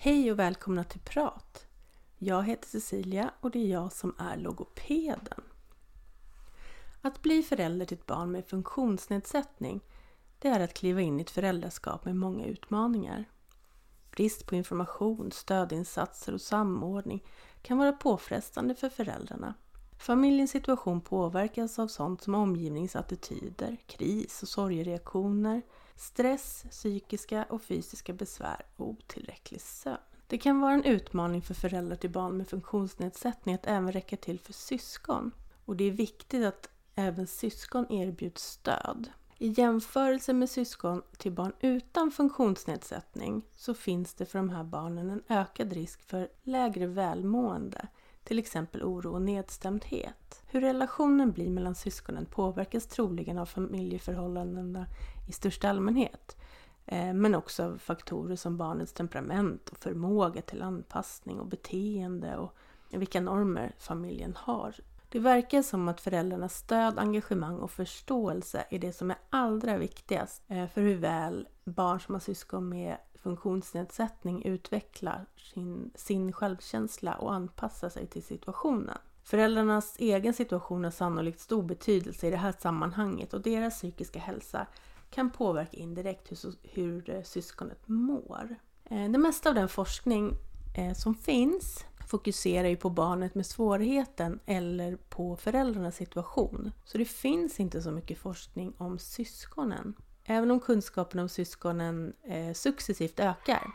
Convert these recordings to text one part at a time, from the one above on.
Hej och välkomna till Prat! Jag heter Cecilia och det är jag som är logopeden. Att bli förälder till ett barn med funktionsnedsättning det är att kliva in i ett föräldraskap med många utmaningar. Brist på information, stödinsatser och samordning kan vara påfrestande för föräldrarna. Familjens situation påverkas av sånt som omgivningsattityder, kris och sorgereaktioner, stress, psykiska och fysiska besvär och otillräcklig sömn. Det kan vara en utmaning för föräldrar till barn med funktionsnedsättning att även räcka till för syskon. Och det är viktigt att även syskon erbjuds stöd. I jämförelse med syskon till barn utan funktionsnedsättning så finns det för de här barnen en ökad risk för lägre välmående, till exempel oro och nedstämdhet. Hur relationen blir mellan syskonen påverkas troligen av familjeförhållandena i största allmänhet, eh, men också av faktorer som barnets temperament och förmåga till anpassning och beteende och vilka normer familjen har. Det verkar som att föräldrarnas stöd, engagemang och förståelse är det som är allra viktigast eh, för hur väl barn som har syskon med funktionsnedsättning utvecklar sin, sin självkänsla och anpassar sig till situationen. Föräldrarnas egen situation har sannolikt stor betydelse i det här sammanhanget och deras psykiska hälsa kan påverka indirekt hur, hur eh, syskonet mår. Eh, det mesta av den forskning eh, som finns fokuserar ju på barnet med svårigheten eller på föräldrarnas situation. Så det finns inte så mycket forskning om syskonen. Även om kunskapen om syskonen eh, successivt ökar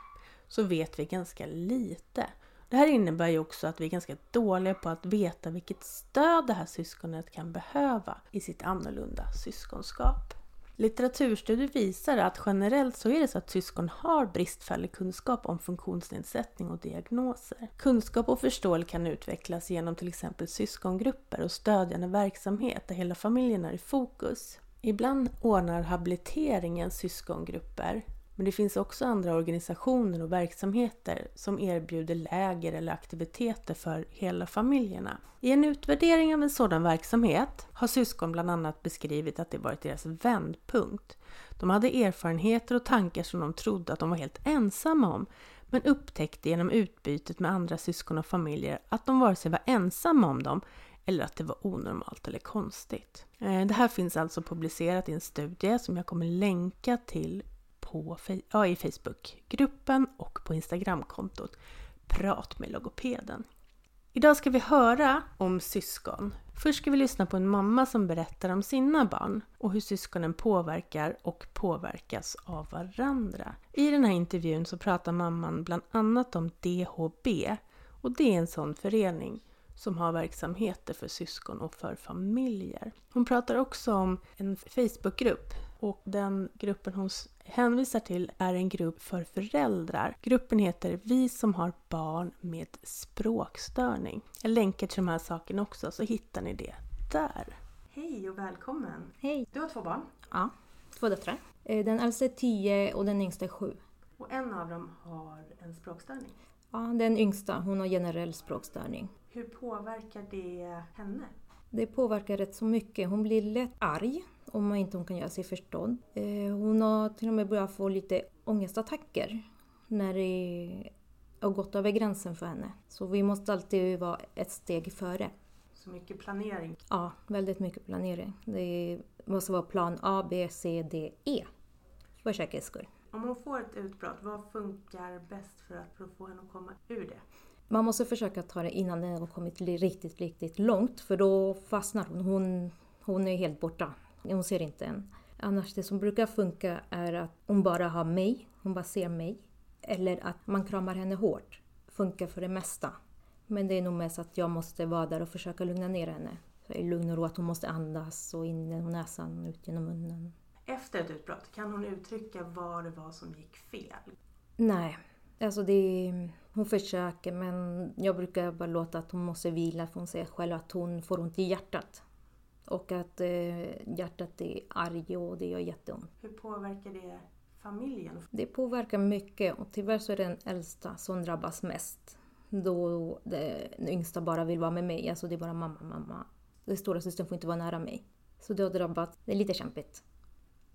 så vet vi ganska lite. Det här innebär ju också att vi är ganska dåliga på att veta vilket stöd det här syskonet kan behöva i sitt annorlunda syskonskap. Litteraturstudier visar att generellt så är det så att syskon har bristfällig kunskap om funktionsnedsättning och diagnoser. Kunskap och förståelse kan utvecklas genom till exempel syskongrupper och stödjande verksamhet där hela familjen är i fokus. Ibland ordnar habiliteringen syskongrupper men det finns också andra organisationer och verksamheter som erbjuder läger eller aktiviteter för hela familjerna. I en utvärdering av en sådan verksamhet har syskon bland annat beskrivit att det varit deras vändpunkt. De hade erfarenheter och tankar som de trodde att de var helt ensamma om men upptäckte genom utbytet med andra syskon och familjer att de vare sig var ensamma om dem eller att det var onormalt eller konstigt. Eh, det här finns alltså publicerat i en studie som jag kommer länka till på, ja, i Facebookgruppen och på Instagramkontot Prat med logopeden. Idag ska vi höra om syskon. Först ska vi lyssna på en mamma som berättar om sina barn och hur syskonen påverkar och påverkas av varandra. I den här intervjun så pratar mamman bland annat om DHB och det är en sån förening som har verksamheter för syskon och för familjer. Hon pratar också om en Facebookgrupp och den gruppen hon hänvisar till är en grupp för föräldrar. Gruppen heter Vi som har barn med språkstörning. Jag länkar till de här sakerna också så hittar ni det där. Hej och välkommen! Hej! Du har två barn? Ja, två döttrar. Eh, den äldsta är tio och den yngsta är sju. Och en av dem har en språkstörning? Ja, den yngsta hon har generell språkstörning. Hur påverkar det henne? Det påverkar rätt så mycket. Hon blir lätt arg om man inte kan göra sig förstådd. Eh, hon har till och med börjat få lite ångestattacker när det har gått över gränsen för henne. Så vi måste alltid vara ett steg före. Så mycket planering? Ja, väldigt mycket planering. Det måste vara plan A, B, C, D, E för säkerhets skull. Om hon får ett utbrott, vad funkar bäst för att få henne att komma ur det? Man måste försöka ta det innan den har kommit riktigt, riktigt långt för då fastnar hon. Hon, hon är helt borta. Hon ser inte än. Annars det som brukar funka är att hon bara har mig, hon bara ser mig. Eller att man kramar henne hårt. Funkar för det mesta. Men det är nog mest att jag måste vara där och försöka lugna ner henne. Så I lugn och ro att hon måste andas och in genom näsan, ut genom munnen. Efter ett utbrott, kan hon uttrycka vad det var som gick fel? Nej, alltså det, hon försöker men jag brukar bara låta att hon måste vila för hon säger själv att hon får ont i hjärtat. Och att eh, hjärtat är arg och det gör jätteont. Hur påverkar det familjen? Det påverkar mycket och tyvärr så är det den äldsta som drabbas mest. Då den yngsta bara vill vara med mig, alltså det är bara mamma, mamma. Den stora systern får inte vara nära mig. Så det har drabbat, det är lite kämpigt.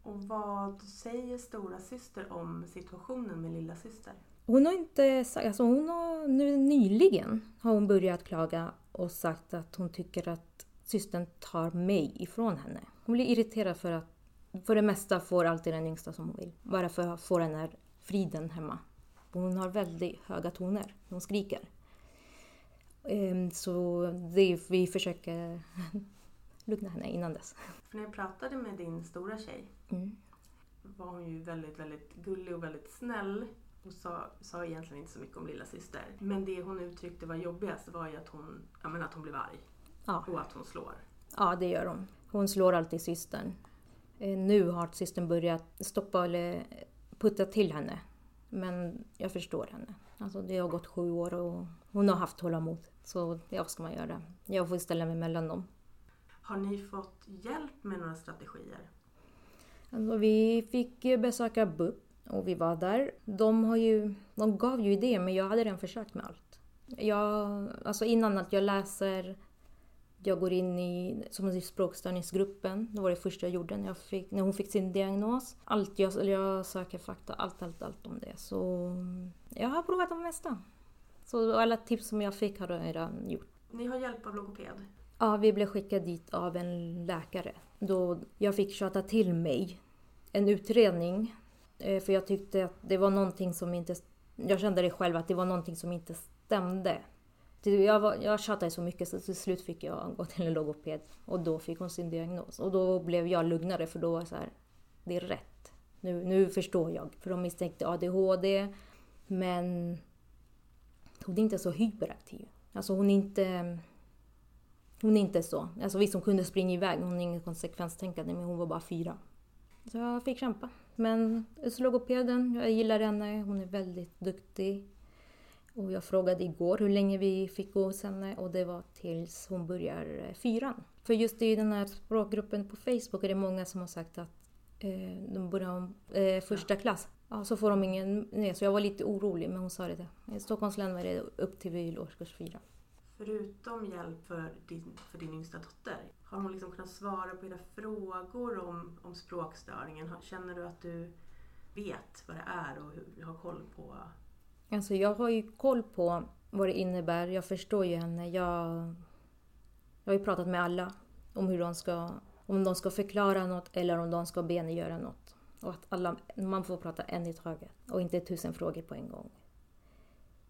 Och vad säger stora syster om situationen med lilla syster? Hon har inte sagt, alltså hon har nu nyligen har hon börjat klaga och sagt att hon tycker att systern tar mig ifrån henne. Hon blir irriterad för att för det mesta får alltid den yngsta som hon vill. Bara för att få den här friden hemma. Hon har väldigt höga toner. Hon skriker. Ehm, så det, vi försöker lugna henne innan dess. För när jag pratade med din stora tjej Mm. var hon ju väldigt, väldigt gullig och väldigt snäll och sa, sa egentligen inte så mycket om lilla syster. Men det hon uttryckte var jobbigast var ju att hon, ja, men att hon blev arg Ja. och att hon slår. Ja, det gör hon. Hon slår alltid systern. Eh, Nu har systern börjat stoppa eller putta till henne. Men jag förstår henne. Alltså det har gått sju år och hon har haft tålamod. Så ja, vad ska man göra? Jag får ställa mig mellan dem. Har ni fått hjälp med några strategier? Alltså, vi fick besöka BUP och vi var där. De, har ju, de gav ju idéer men jag hade redan försökt med allt. Jag, alltså innan att jag läser, jag går in i som språkstörningsgruppen. Det var det första jag gjorde när, jag fick, när hon fick sin diagnos. Allt jag, jag söker fakta, allt, allt, allt om det. Så jag har provat det mesta. Så alla tips som jag fick har jag redan gjort. Ni har hjälp av logoped? Ja, vi blev skickade dit av en läkare. Då jag fick tjata till mig en utredning. Eh, för jag tyckte att det var någonting som inte... Jag kände det själv att det var någonting som inte stämde. Jag, var, jag tjatade så mycket så till slut fick jag gå till en logoped. Och då fick hon sin diagnos. Och då blev jag lugnare för då var det så här, det är rätt. Nu, nu förstår jag. För de misstänkte ADHD. Men hon är inte så hyperaktiv. Alltså hon är inte... Hon är inte så. Alltså visst, hon kunde springa iväg, hon är inget konsekvenstänkande, men hon var bara fyra. Så jag fick kämpa. Men logopeden, jag gillar henne, hon är väldigt duktig. Och jag frågade igår hur länge vi fick gå hos henne och det var tills hon börjar eh, fyran. För just i den här språkgruppen på Facebook är det många som har sagt att eh, de börjar om eh, första klass. Ja, så får de ingen... Nej, så jag var lite orolig, men hon sa det. I Stockholms län var det upp till årskurs fyra. Förutom hjälp för din, för din yngsta dotter, har hon liksom kunnat svara på era frågor om, om språkstörningen? Känner du att du vet vad det är och hur, har koll på... Alltså jag har ju koll på vad det innebär. Jag förstår ju henne. Jag, jag har ju pratat med alla om hur de ska, om de ska förklara något eller om de ska be henne göra något. Och att alla, man får prata en i taget och inte tusen frågor på en gång.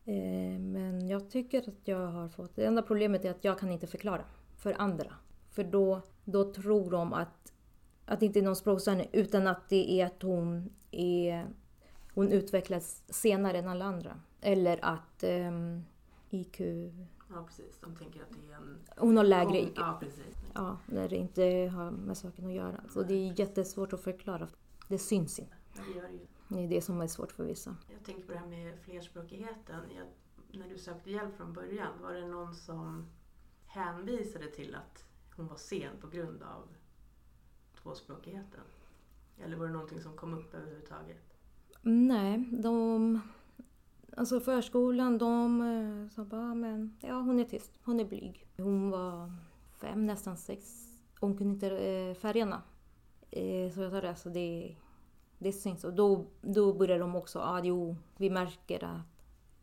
Eh, men jag tycker att jag har fått... Det enda problemet är att jag kan inte förklara för andra. För då, då tror de att, att det inte är någon språkstörning utan att det är att hon är hon utvecklas senare än alla andra. Eller att ehm, IQ... Ja, precis. De tänker att det är en... Hon har lägre IQ. Ja, precis. Ja, när det inte har med saken att göra. Så det är jättesvårt att förklara. Det syns inte. Det gör det ju. Det är det som är svårt för vissa. Jag tänker på det här med flerspråkigheten. Jag, när du sökte hjälp från början, var det någon som hänvisade till att hon var sen på grund av tvåspråkigheten? Eller var det någonting som kom upp överhuvudtaget? Nej, de... Alltså förskolan, de eh, sa bara, ah, men ja hon är tyst, hon är blyg. Hon var fem, nästan sex. Hon kunde inte eh, färgerna. Eh, så jag sa det, alltså det, det syns. Och då, då började de också, ja ah, jo, vi märker att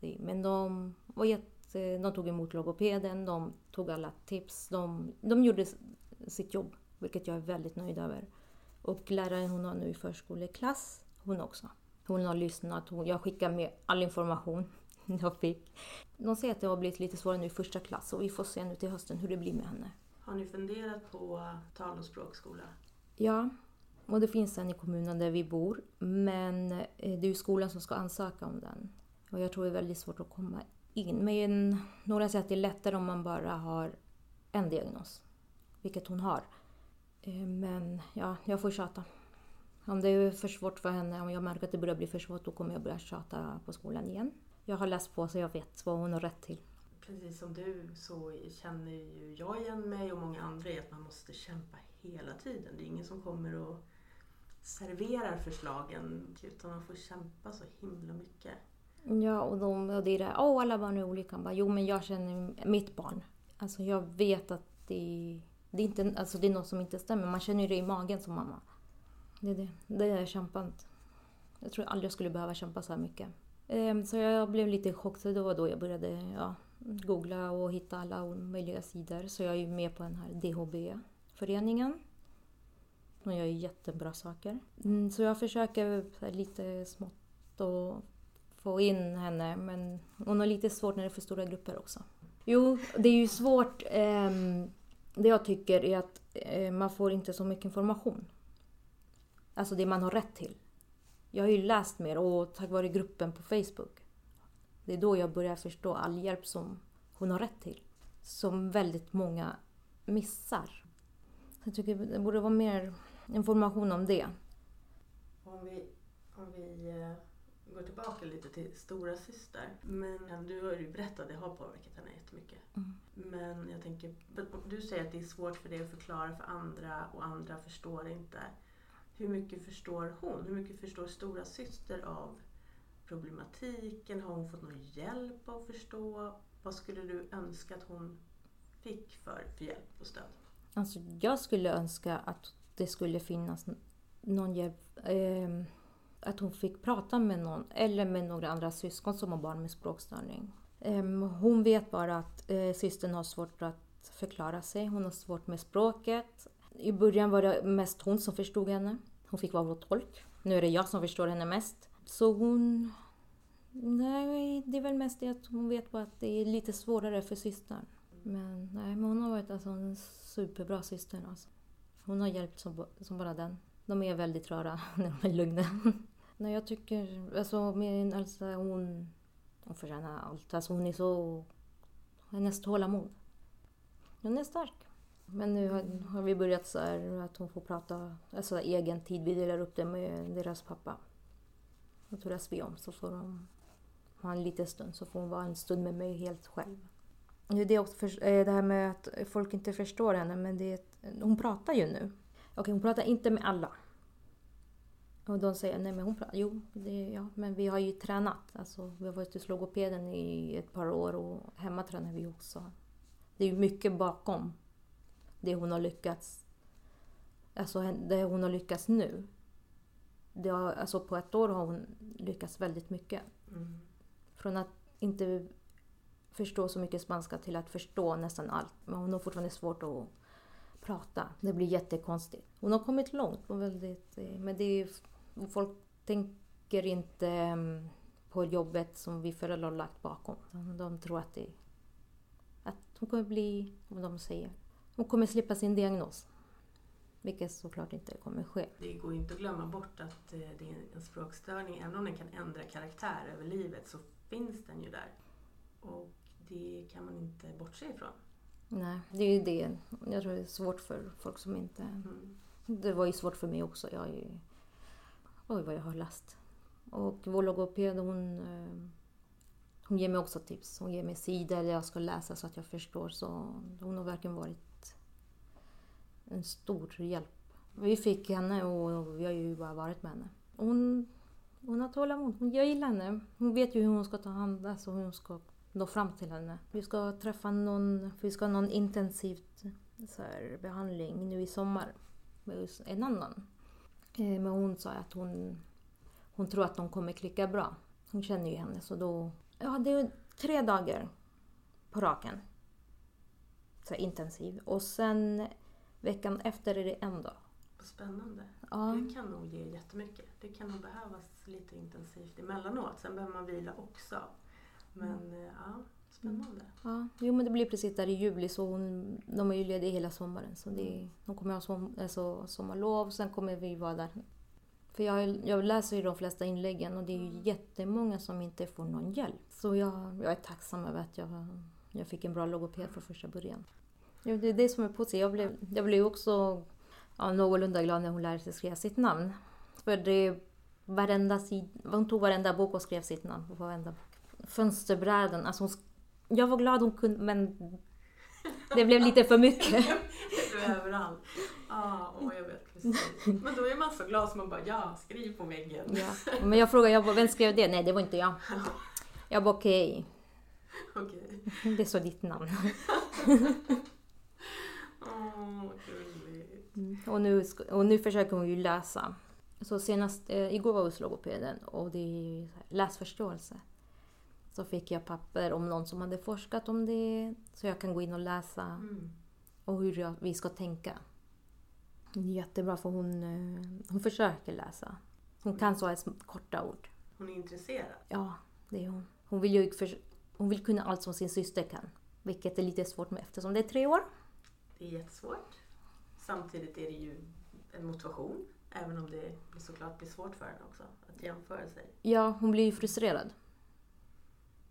det, Men de var jätte, de tog emot logopeden, de tog alla tips, de, de gjorde sitt jobb, vilket jag är väldigt nöjd över. Och läraren hon har nu i förskoleklass, hon också. Hon har lyssnat, hon, jag skickar med all information jag fick. De säger att det har blivit lite svårare nu i första klass och vi får se nu till hösten hur det blir med henne. Har ni funderat på tal och språkskola? Ja, och det finns en i kommunen där vi bor, men eh, det är ju skolan som ska ansöka om den. Och jag tror det är väldigt svårt att komma in. Men några säger att det är lättare om man bara har en diagnos, vilket hon har. Eh, men ja, jag får tjata. Om det är för svårt för henne, om jag märker att det börjar bli för svårt, då kommer jag börja tjata på skolan igen. Jag har läst på så jag vet vad hon har rätt till. Precis som du så känner ju jag igen mig och många andra i att man måste kämpa hela tiden. Det är ingen som kommer och serverar förslagen utan man får kämpa så himla mycket. Ja, och, de, och det är det åh alla barn är olika. Bara, jo, men jag känner mitt barn. Alltså jag vet att det, det, är inte, alltså, det är något som inte stämmer. Man känner ju det i magen som mamma. Det är det. Det har jag kämpat. Jag tror aldrig jag skulle behöva kämpa så här mycket. Ehm, Så jag blev lite chockad. Det var då jag började ja, googla och hitta alla möjliga sidor. Så jag är ju med på den här DHB-föreningen. De gör gör jättebra saker. Mm, Så jag försöker så här, lite smått och få in henne. Men hon har lite svårt när det är för stora grupper också. Jo, det är ju svårt. Eh, det jag tycker är att eh, man får inte så mycket information. Alltså det man har rätt till. Jag har ju läst mer och tack vare gruppen på Facebook. Det är då jag börjar förstå all hjälp som hon har rätt till. Som väldigt många missar. Jag tycker det borde vara mer information om det. Om vi, om vi eh, går tillbaka lite till stora syster. Men du har ju berättat att det har påverkat henne jättemycket. Mm. Men jag tänker, du säger att det är svårt för dig att förklara för andra och andra förstår inte. Hur mycket förstår hon? Hur mycket förstår stora syster av problematiken? Har hon fått någon hjälp att förstå? Vad skulle du önska att hon fick för, för hjälp och stöd? Alltså, jag skulle önska att det skulle finnas någon hjälp. ehm, att hon fick prata med någon eller med några andra syskon som har barn med språkstörning. Ehm, hon vet bara att eh, systern har svårt att förklara sig. Hon har svårt med språket. I början var det mest hon som förstod henne. Hon fick vara vår tolk. Nu är det jag som förstår henne mest. Så hon... Nej, det är väl mest det att hon vet bara att det är lite svårare för systern. Men nej, men hon har varit alltså en superbra syster. Alltså. Hon har hjälpt som, som bara den. De är väldigt rara när de är lugna nej, jag tycker, alltså min Elsa, hon, hon förtjänar allt. Alltså hon är så, hennes tålamod. Hon är stark. Men nu har, har vi börjat så här att hon får prata, alltså egen tid. Vi delar upp det med deras pappa. Då turas vi om så får de ha en liten stund så får hon vara en stund med mig helt själv. Det är också för, eh, det här med att folk inte förstår henne, men det är, hon pratar ju nu. Okej, hon pratar inte med alla. Och de säger, nej men hon pratar, jo, det, ja, men vi har ju tränat. Alltså, vi har varit hos logopeden i ett par år och hemma tränar vi också. Det är ju mycket bakom det hon har lyckats, alltså det hon har lyckats nu. Det har, alltså på ett år har hon lyckats väldigt mycket. Mm. Från att inte förstå så mycket spanska till att förstå nästan allt. Men hon har fortfarande svårt att prata. Det blir jättekonstigt. Hon har kommit långt. Och väldigt, eh, men det är, folk tänker inte mm, på jobbet som vi föräldrar har lagt bakom. De, de tror att, det, att hon kommer bli, vad de säger, hon kommer slippa sin diagnos. Vilket såklart inte kommer ske. Det går inte att glömma bort att eh, det är en språkstörning. Även om den kan ändra karaktär över livet så finns den ju där. Och det kan man inte bortse ifrån. Nej, det är ju det. Jag tror det är svårt för folk som inte... Mm. Det var ju svårt för mig också. Jag är ju... Oj, vad jag har läst. Och vår logoped, hon, eh, hon ger mig också tips. Hon ger mig sidor jag ska läsa så att jag förstår. Så hon har verkligen varit en stor hjälp. Vi fick henne och vi har ju bara varit med henne. Hon, hon har tålamod. Jag gillar henne. Hon vet ju hur hon ska ta hand alltså hur hon ska nå fram till henne. Vi ska träffa någon, vi ska ha någon intensiv så här, behandling nu i sommar med en annan. Eh, Men hon sa att hon, hon tror att de kommer klicka bra. Hon känner ju henne så då... Ja, det är tre dagar på raken. Så intensiv. Och sen veckan efter är det en dag. Spännande. Ja. Det kan nog ge jättemycket. Det kan nog behövas lite intensivt emellanåt. Sen behöver man vila också. Men eh, ja, spännande. Ja, jo men det blir precis där i juli så hon, de är ju lediga hela sommaren. Så det, de kommer ha som, alltså, sommarlov, sen kommer vi vara där. För jag, jag läser ju de flesta inläggen och det är ju jättemånga som inte får någon hjälp. Så jag, jag är tacksam över att jag, jag fick en bra logoped från första början. Jo, det är det som är positivt. Jag blev, jag blev också ja, någorlunda glad när hon lärde sig skriva sitt namn. För det varenda sid, hon tog varenda bok och skrev sitt namn på varenda bok. Fönsterbrädan, alltså hon, jag var glad hon kunde men det blev lite för mycket. Är överallt. Ja, åh, jag vet precis. Men då är man så glad så man bara ja, skriv på väggen. Ja. Men jag frågade, jag bara, vem skrev det? Nej, det var inte jag. Jag bara okej, Okej. det står ditt namn. Gulligt. Och nu, och nu försöker hon ju läsa. Så senast, eh, igår var jag hos logopeden och det är läsförståelse. Så fick jag papper om någon som hade forskat om det, så jag kan gå in och läsa Mm. och hur jag, vi ska tänka. Jättebra för hon, eh, hon försöker läsa. Hon kan så korta ord. Hon är intresserad. Ja, det är hon. Hon vill ju för, hon vill kunna allt som sin syster kan. Vilket är lite svårt med eftersom det är tre år. Det är jättesvårt. Samtidigt är det ju en motivation. Även om det såklart blir svårt för henne också att jämföra sig. Ja, hon blir ju frustrerad.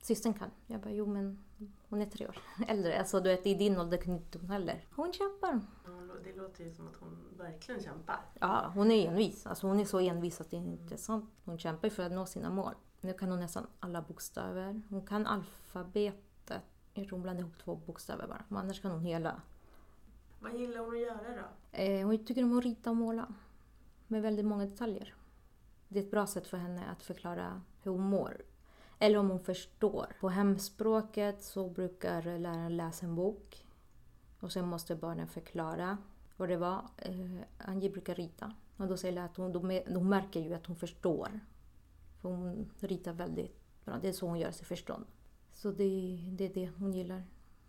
Systern kan. Jag bara, jo men hon är tre år äldre. Alltså du vet, i din ålder kunde inte hon heller. Hon kämpar. Det låter ju som att hon verkligen kämpar. Ja, hon är envis. Alltså hon är så envis att det är inte sant. Hon kämpar för att nå sina mål. Nu kan hon nästan alla bokstäver. Hon kan alfabetet. Jag tror hon blandar ihop två bokstäver bara. Men annars kan hon hela. Vad gillar hon att göra då? Eh, hon tycker om att rita och måla. Med väldigt många detaljer. Det är ett bra sätt för henne att förklara hur hon mår. Eller om hon förstår. På hemspråket så brukar läraren läsa en bok. Och sen måste barnen förklara vad det var. Eh, Angie brukar rita. Och då säger jag att hon, då, hon märker ju att hon förstår. För hon ritar väldigt bra. Det är så hon gör sig förstådd. Så det, det är det hon gillar.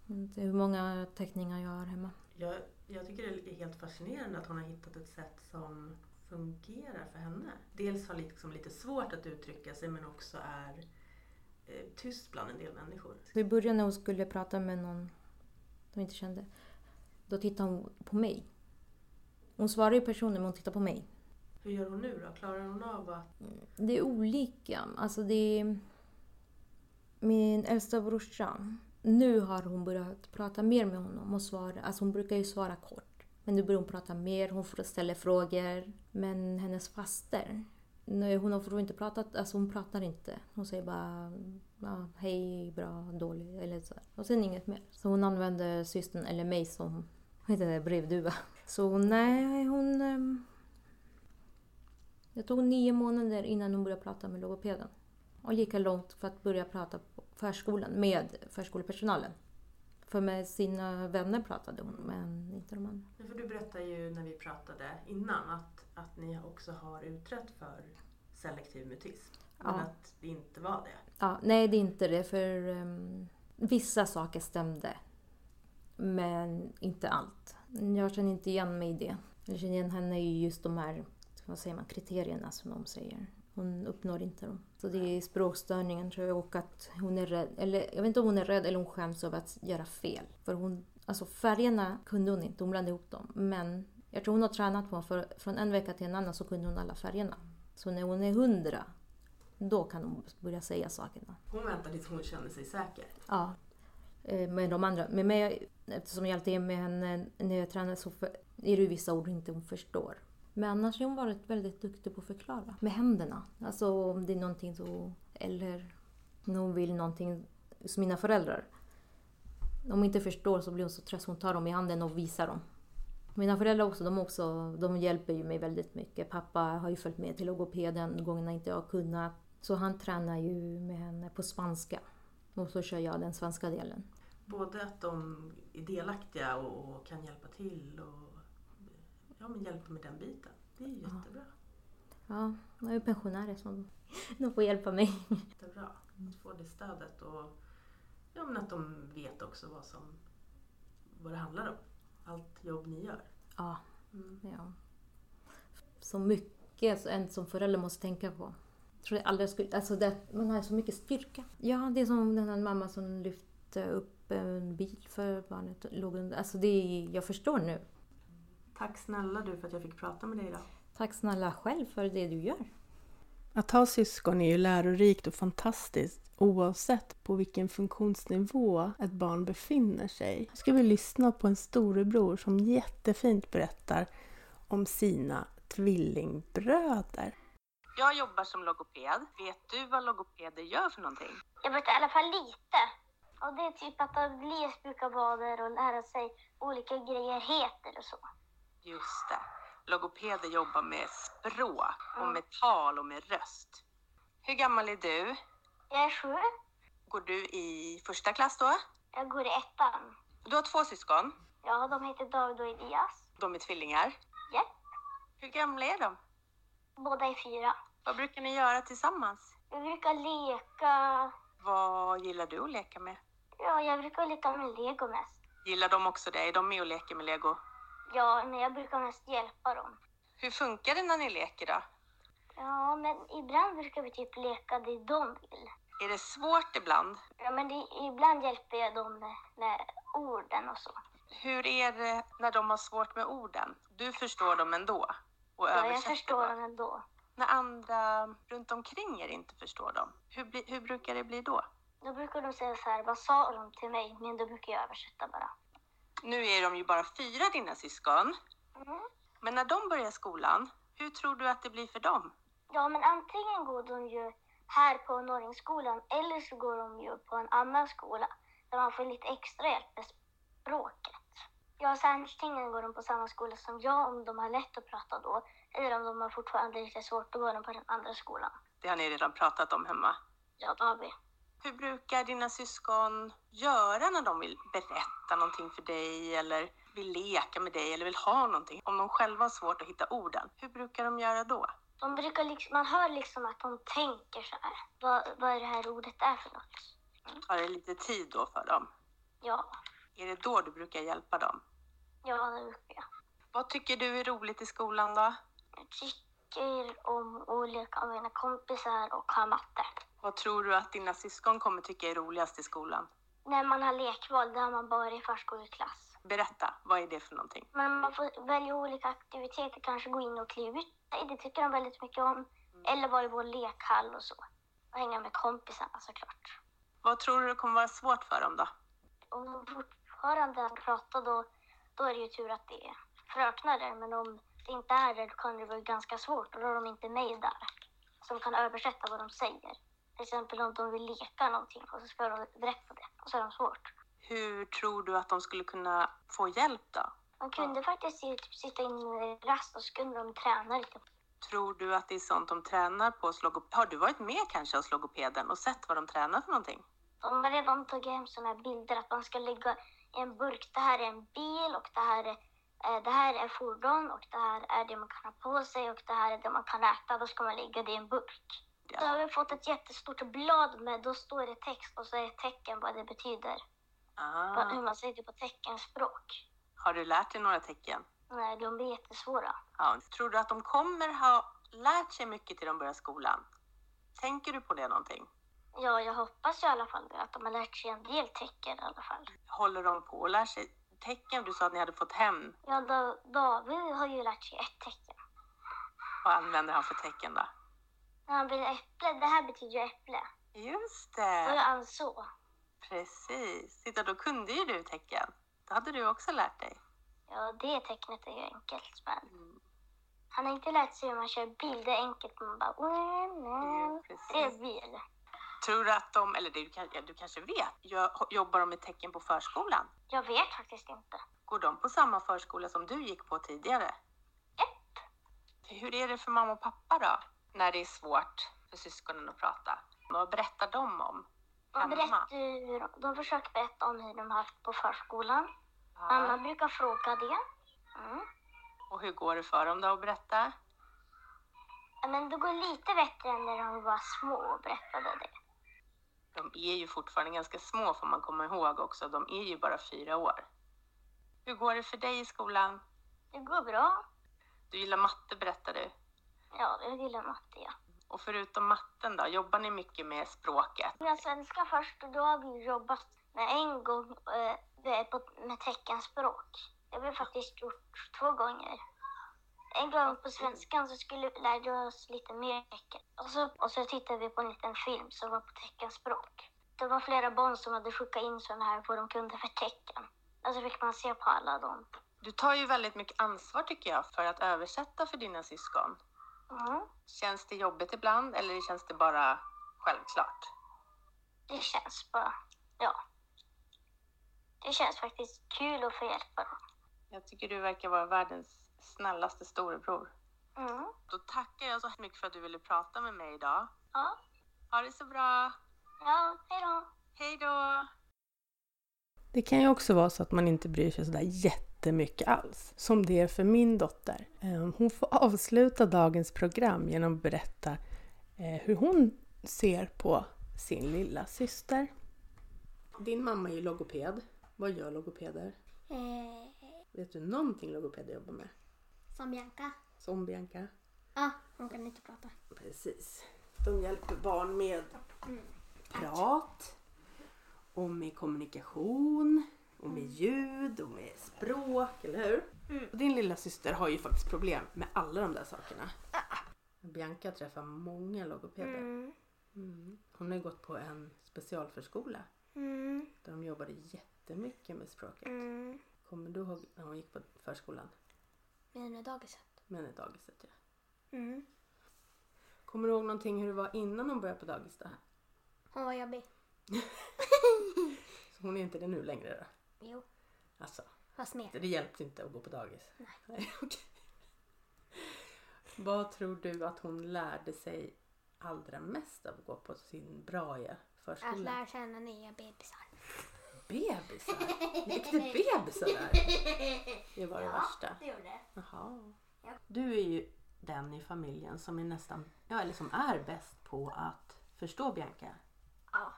Inte hur många teckningar jag har hemma. Jag, jag tycker det är helt fascinerande att hon har hittat ett sätt som fungerar för henne. Dels har liksom lite svårt att uttrycka sig men också är tyst bland en del människor. Så i början när hon skulle prata med någon hon inte kände, då tittade hon på mig. Hon svarar ju personen men hon tittar på mig. Hur gör hon nu då? Klarar hon av att... Det är olika. Alltså det är... Min äldsta brorsa, nu har hon börjat prata mer med honom och svara. Alltså hon brukar ju svara kort. Men nu börjar hon prata mer, hon får ställa frågor. Men hennes faster, hon har inte pratat, alltså hon pratar inte. Hon säger bara ja, hej, bra, dålig eller så. Och sen inget mer. Så hon använde systern eller mig som vad heter det, brevduva. Så nej, hon... Ehm, det tog nio månader innan hon började prata med logopeden. Och lika långt för att börja prata på förskolan med förskolepersonalen. För med sina vänner pratade hon, men inte de andra. Ja, För du berättade ju när vi pratade innan att, att ni också har utrett för selektiv mutism. Men Ja. att det inte var det. Ja, nej, det är inte det, för ehm, vissa saker stämde. Men inte allt. Jag känner inte igen mig i det. Jag känner igen henne i just de här vad säger man, kriterierna som de säger. Hon uppnår inte dem. Så det är språkstörningen tror jag och att hon är rädd. Eller jag vet inte om hon är rädd eller hon skäms över att göra fel. För hon, alltså färgerna kunde hon inte, hon blandade ihop dem. Men jag tror hon har tränat på för från en vecka till en annan så kunde hon alla färgerna. Så när hon är hundra, då kan hon börja säga sakerna. Hon väntar tills hon känner sig säker. Ja. Eh, Med de andra. Med mig, eftersom jag alltid är med henne när jag tränar så är det ju vissa ord inte hon förstår. Men annars har hon varit väldigt duktig på att förklara. Med händerna. Alltså om det är någonting så... Eller när hon vill någonting som mina föräldrar. Om hon inte förstår så blir hon så trött hon tar dem i handen och visar dem. Mina föräldrar också, de, också, de hjälper ju mig väldigt mycket. Pappa har ju följt med till logopeden gångerna inte jag har kunnat. Så han tränar ju med henne på spanska. Och så kör jag den svenska delen. Både att de är delaktiga och, kan hjälpa till och ja, men hjälper med den biten. Det är ju jättebra. Ja, jag är pensionärer som de får hjälpa mig. jättebra. Att få det stödet och ja, men att de vet också vad, som, vad det handlar om. Allt jobb ni gör. Ja, Mm. ja. Så mycket en som förälder måste tänka på. Tror jag aldrig skulle, alltså det, man har så mycket styrka. Ja, det är som den här mamma som lyfte upp en bil för barnet och låg under. Alltså det är, jag förstår nu. Tack snälla du för att jag fick prata med dig idag. Tack snälla själv för det du gör. Att ha syskon är ju lärorikt och fantastiskt oavsett på vilken funktionsnivå ett barn befinner sig. Nu ska vi lyssna på en storebror som jättefint berättar om sina tvillingbröder. Jag jobbar som logoped. Vet du vad logopeder gör för någonting? Jag vet i alla fall lite. Och det är typ att ha glesbrukarvader och lära sig olika grejer heter och så. Just det. Logopeder jobbar med språk och med tal och med röst. Hur gammal är du? Jag är sju. Går du i första klass då? Jag går i ettan. Du har två syskon. Ja, de heter David och Elias. De är tvillingar. Japp. Hur gamla är de? Båda är fyra. Vad brukar ni göra tillsammans? Vi brukar leka. Vad gillar du att leka med? Ja, jag brukar leka med lego mest. Gillar de också det? Är de med och leker med lego? Ja, men jag brukar mest hjälpa dem. Hur funkar det när ni leker då? Ja, men ibland brukar vi typ leka det de vill. Är det svårt ibland? Ja, men det, ibland hjälper jag dem med, med orden och så. Hur är det när de har svårt med orden? Du förstår dem ändå? Och Ja, jag förstår dem ändå. När andra runt omkring er inte förstår dem, hur, bli, hur brukar det bli då? Då brukar de säga så här, vad sa de till mig? Men då brukar jag översätta bara. Nu är de ju bara fyra dina syskon, Mm. men när de börjar skolan, hur tror du att det blir för dem? Ja, men antingen går de ju här på Norringsskolan eller så går de ju på en annan skola där man får lite extra hjälp med språket. Ja, antingen går de på samma skola som jag om de har lätt att prata då eller om de har fortfarande lite svårt då går de på den andra skolan. Det har ni redan pratat om hemma. Ja, det har vi. Hur brukar dina syskon göra när de vill berätta någonting för dig eller vill leka med dig eller vill ha någonting? Om de själva har svårt att hitta orden, hur brukar de göra då? De brukar liksom, man hör liksom att de tänker så här. Vad, vad det här ordet är för något. Tar det lite tid då för dem? Ja, Är det då du brukar hjälpa dem? ja det brukar jag. Vad tycker du är roligt i skolan då? Jag tycker om att leka med mina kompisar och ha matte. Vad tror du att dina syskon kommer tycka är roligast i skolan? När man har lekval, där har man bara i förskoleklass. Berätta, vad är det för någonting? Men man får välja olika aktiviteter, kanske gå in och kliva ut. Det tycker de väldigt mycket om. Eller vara i vår lekhall och så. Och hänga med kompisarna såklart. Vad tror du kommer vara svårt för dem då? Om de fortfarande pratar då, då är det ju tur att det är fröknar där. Men om det inte är det, då kan det vara ganska svårt. Och då är de inte med där. Som kan översätta vad de säger. Till exempel om de vill leka någonting och så ska de berätta det. Och så är de svårt. Hur tror du att de skulle kunna få hjälp då? Man kunde faktiskt typ sitta in i rast och så kunde de träna lite. Tror du att det är sånt de tränar på hos logopeden? Har du varit med kanske hos logopeden och sett vad de tränar för någonting? De har redan tagit hem sådana här bilder att man ska lägga en burk. Det här är en bil och det här är, eh, det här är fordon och det här är det man kan ha på sig och det här är det man kan äta. Då ska man lägga det i en burk. Ja. Då har vi fått ett jättestort blad med, då står det text och så är det tecken vad det betyder. Vad- Hur Ah. man säger det på teckenspråk. Har du lärt dig några tecken? Nej, de blir jättesvåra. Ja. Tror du att de kommer ha lärt sig mycket till de börjar skolan? Tänker du på det någonting? Ja, jag hoppas i alla fall det, att de har lärt sig en del tecken i alla fall. Håller de på att lära sig tecken? Du sa att ni hade fått hem. Ja, da, David har ju lärt sig ett tecken. Vad använder han för tecken då? När han vill äpple, det här betyder ju äpple. Just Då det! han så. Precis. Titta, då kunde ju du tecken. Det hade du också lärt dig. Ja, det tecknet är ju enkelt, men Mm. han har inte lärt sig hur man kör bil. Det är enkelt, man bara... Ja, Det är bil. Tror att de, eller du, du kanske vet, jobbar de med tecken på förskolan? Jag vet faktiskt inte. Går de på samma förskola som du gick på tidigare? Japp. Hur är det för mamma och pappa då? När det är svårt för syskonen att prata? Vad berättar de om? De, berättar, de- försöker berätta om hur de har haft på förskolan. Mamma Ja. brukar fråga det. Mm. Och hur går det för dem då att berätta? Ja, Men det går lite bättre än när de var små och berättade det. De är ju fortfarande ganska små får man komma ihåg också. De är ju bara fyra år. Hur går det för dig i skolan? Det går bra. Du gillar matte berättar du. Ja, jag gillar matte, ja. Och förutom matten då, jobbar ni mycket med språket? Mina svenska först, och då har vi jobbat med en gång eh, med teckenspråk. Det har vi faktiskt gjort två gånger. En gång på svenskan så skulle vi lära oss lite mer tecken. Och så, och så tittade vi på en liten film som var på teckenspråk. Det var flera barn som hade skickat in sådana här vad de kunde för tecken. Och så fick man se på alla dem. Du tar ju väldigt mycket ansvar tycker jag för att översätta för dina syskon. Mm. Känns det jobbigt ibland eller känns det bara självklart? Det känns bara, ja. Det känns faktiskt kul att få hjälpa dem. Jag tycker du verkar vara världens snällaste storebror. Mm. Då tackar jag så mycket för att du ville prata med mig idag. Ja, Ha det så bra. ja, hej då. Hej då! Det kan ju också vara så att man inte bryr sig sådär jätte jättemycket alls, som det är för min dotter. Eh, Hon får avsluta dagens program genom att berätta eh, hur hon ser på sin lilla syster. Din mamma är ju logoped. Vad gör logopeder? Eh, Vet du någonting logopeder jobbar med? som Bianca. Som Bianca? Ja, hon kan inte prata. Precis. De hjälper barn med prat och med kommunikation och med ljud och med språk, eller hur? Och din lilla syster har ju faktiskt problem med alla de där sakerna. Bianca träffar många logopeder. Mm. Hon har ju gått på en specialförskola Mm. där de jobbade jättemycket med språket. Mm. Kommer du ihåg när hon gick på förskolan? Men dagiset. Men i dagiset ja. Mm. Kommer du ihåg någonting hur det var innan hon började på dagis då? Hon var jobbig. Så hon är inte det nu längre då? Jo, Alltså, fast mer. det hjälpte inte att gå på dagis? Nej. okej. Vad tror du att hon lärde sig allra mest av att gå på sin Brahe Att förskola? lära känna nya bebisar. Bebisar? Det bebisar där? Det var det värsta. det gjorde det. Jaha. Ja. Du är ju den i familjen som är nästan, ja eller som är bäst på att förstå Bianca. Ja.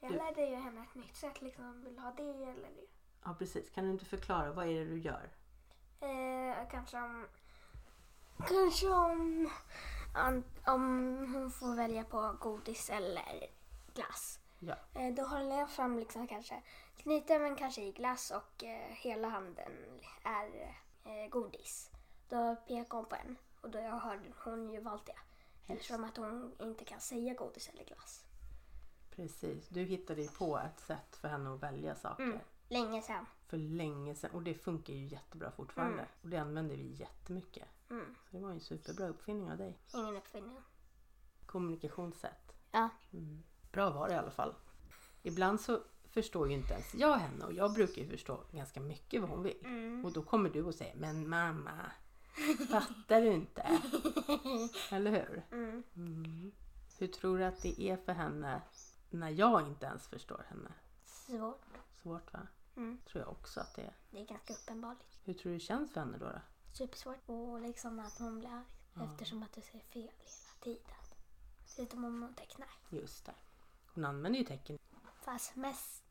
Jag Du- lärde ju henne ett nytt sätt. Liksom, vill du ha det eller det? Ja precis, kan du inte förklara vad är det du gör? Eh, kanske om... Kanske om, om... Om hon får välja på godis eller glass. Ja. Eh, då håller jag fram liksom kanske knytnäven kanske i glass och eh, hela handen är eh, godis. Då pekar hon på en och då har hon ju valt det. Eftersom att hon inte kan säga godis eller glass. Precis, du hittade ju på ett sätt för henne att välja saker. Mm. Länge sedan. För länge sedan och det funkar ju jättebra fortfarande. Mm. Och det använder vi jättemycket. Mm. Så det var ju en superbra uppfinning av dig. Ingen uppfinning. Kommunikationssätt. Ja. Mm. Bra var det i alla fall. Ibland så förstår ju inte ens jag henne och jag brukar ju förstå ganska mycket vad hon vill. Mm. Och då kommer du och säger Men mamma, fattar du inte? Eller hur? Mm. Mm. Hur tror du att det är för henne när jag inte ens förstår henne? Svårt. Svårt va? Mm. Tror jag också att det är. Det är ganska uppenbart. Hur tror du det känns för henne då? då? Supersvårt. Och liksom att hon blir arg. Eftersom att du säger fel hela tiden. Förutom om hon tecknar. Just det. Hon använder ju tecken. Fast mest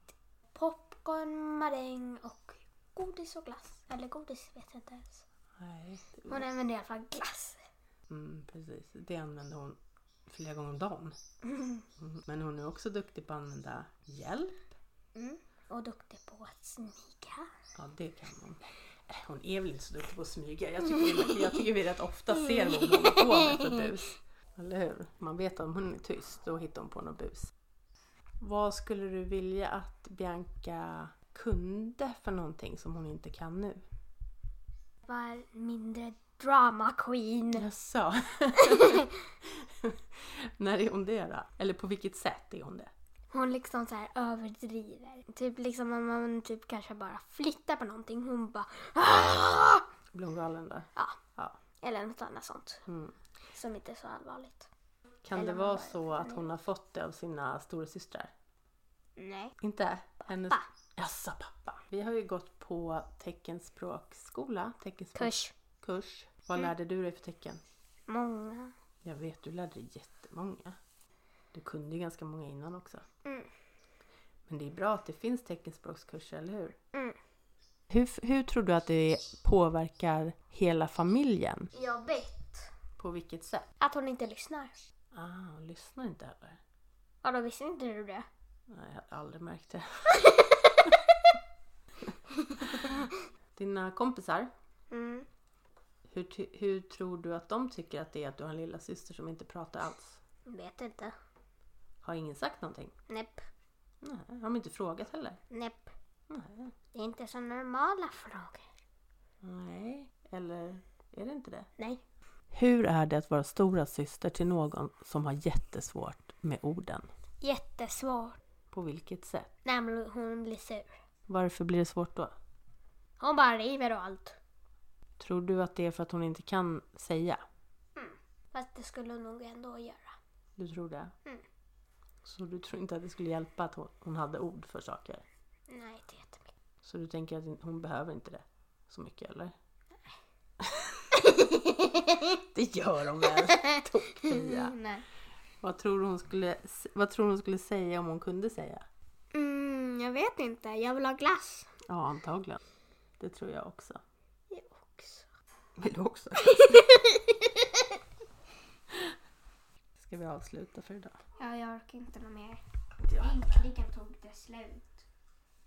popcorn, maräng och godis och glass. Eller godis vet jag inte ens. Nej. Hon använder i alla fall glass. Mm, precis. Det använder hon flera gånger om dagen. Mm. Men hon är också duktig på att använda hjälp. Mm. Och duktig på att smyga. Ja, det kan hon. Äh, Hon är väl inte så duktig på att smyga. Jag tycker, jag tycker vi rätt ofta ser vad hon håller på med för bus. Eller hur? Man vet om hon är tyst, då hittar hon på något bus. Vad skulle du vilja att Bianca kunde för någonting som hon inte kan nu? Var mindre drama queen. Jaså? När är hon det då? Eller på vilket sätt är hon det? Hon liksom så här överdriver. Typ liksom om man typ kanske bara flyttar på någonting. Hon bara "Ah!" Blir hon galen då? Ja. Ja. Eller något annat sånt. Mm. Som inte är så allvarligt. Kan det vara så att hon har fått det av sina stora systrar? Nej. Inte? Hennes... Pappa. Jaså, pappa. Vi har ju gått på teckenspråksskola, teckenspråk... Kurs. kurs. Vad lärde du dig för tecken? Många. Jag vet, du lärde dig jättemånga. Du kunde ju ganska många innan också. Mm. Men det är bra att det finns teckenspråkskurser, eller hur? Mm. Hur, hur tror du att det påverkar hela familjen? Jobbigt. På vilket sätt? Att hon inte lyssnar. Ah, hon lyssnar inte heller. Ja, då visste inte du det. Nej, jag har aldrig märkt det. Dina kompisar, Mm. hur, ty- hur tror du att de tycker att det är att du har en lilla syster som inte pratar alls? Vet inte. Har ingen sagt någonting? Näpp. Nej, har de inte frågat heller? Näpp. Nej. Det är inte så normala frågor. Nej, eller är det inte det? Nej. Hur är det att vara stora syster till någon som har jättesvårt med orden? Jättesvårt. På vilket sätt? När hon blir sur. Varför blir det svårt då? Hon bara river och allt. Tror du att det är för att hon inte kan säga? Fast det skulle hon nog ändå göra. Du tror det? Mm. Så du tror inte att det skulle hjälpa att hon, hon hade ord för saker? Nej, inte jättemycket. Så du tänker att hon behöver inte det så mycket eller? Det gör hon väl? Tokfia. Nej. Vad tror du hon skulle, vad tror du hon skulle säga om hon kunde säga? Mm, jag vet inte. Jag vill ha glass. Ja, antagligen. Det tror jag också. Jag också. Vill du också? Ska vi avsluta för idag? Ja, jag orkar inte något mer. Äntligen tog det slut.